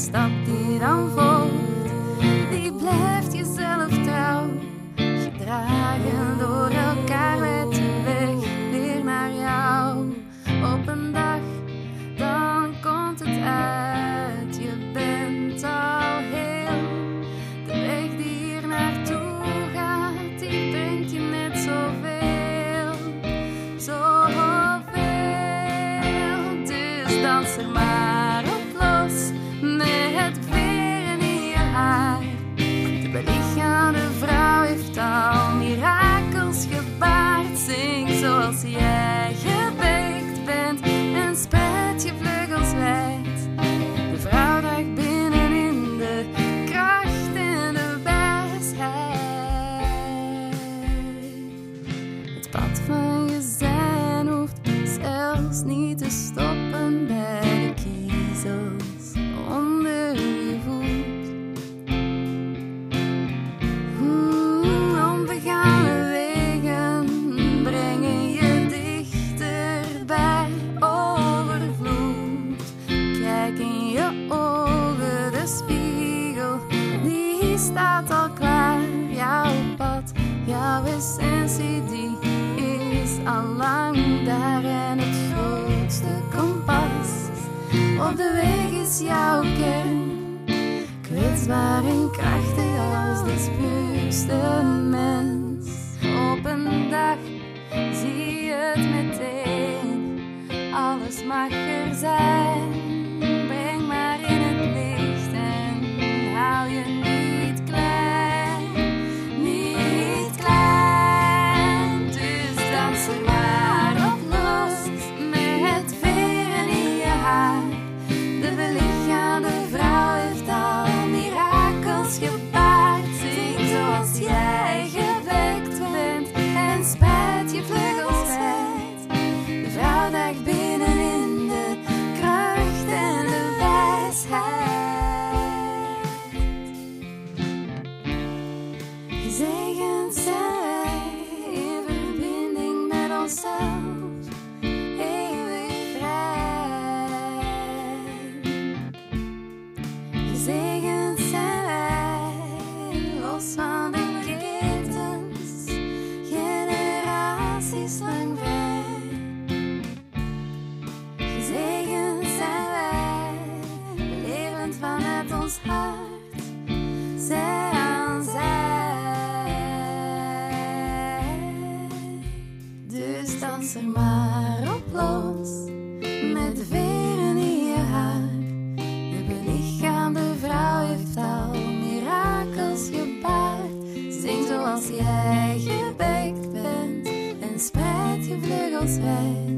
stap die dan volgt, die blijft jezelf trouw. Gedragen door elkaar met de weg weer naar jou. Op een dag, dan komt het uit. Je bent al heel. De weg die hier naartoe gaat, die brengt je net zoveel. Zoveel. Dus dans er maar. Pad van je zijn hoeft zelfs niet te stoppen bij de kiezels onder je voet. Hmm, onbegane wegen brengen je dichter bij overvloed. Kijk in je ogen, de spiegel, die staat al klaar. Jouw pad, jouw essentie, die al daar. En het grootste kompas op de weg is jouw kern. Kwetsbaar en krachtig als de spuugste mens. Op een dag zie je het meteen. Alles mag myself dans er maar op los, met veren in je haar. De belichaamde vrouw heeft al mirakels gebaard. Zing zoals jij gebekt bent en spreid je vleugels wijd.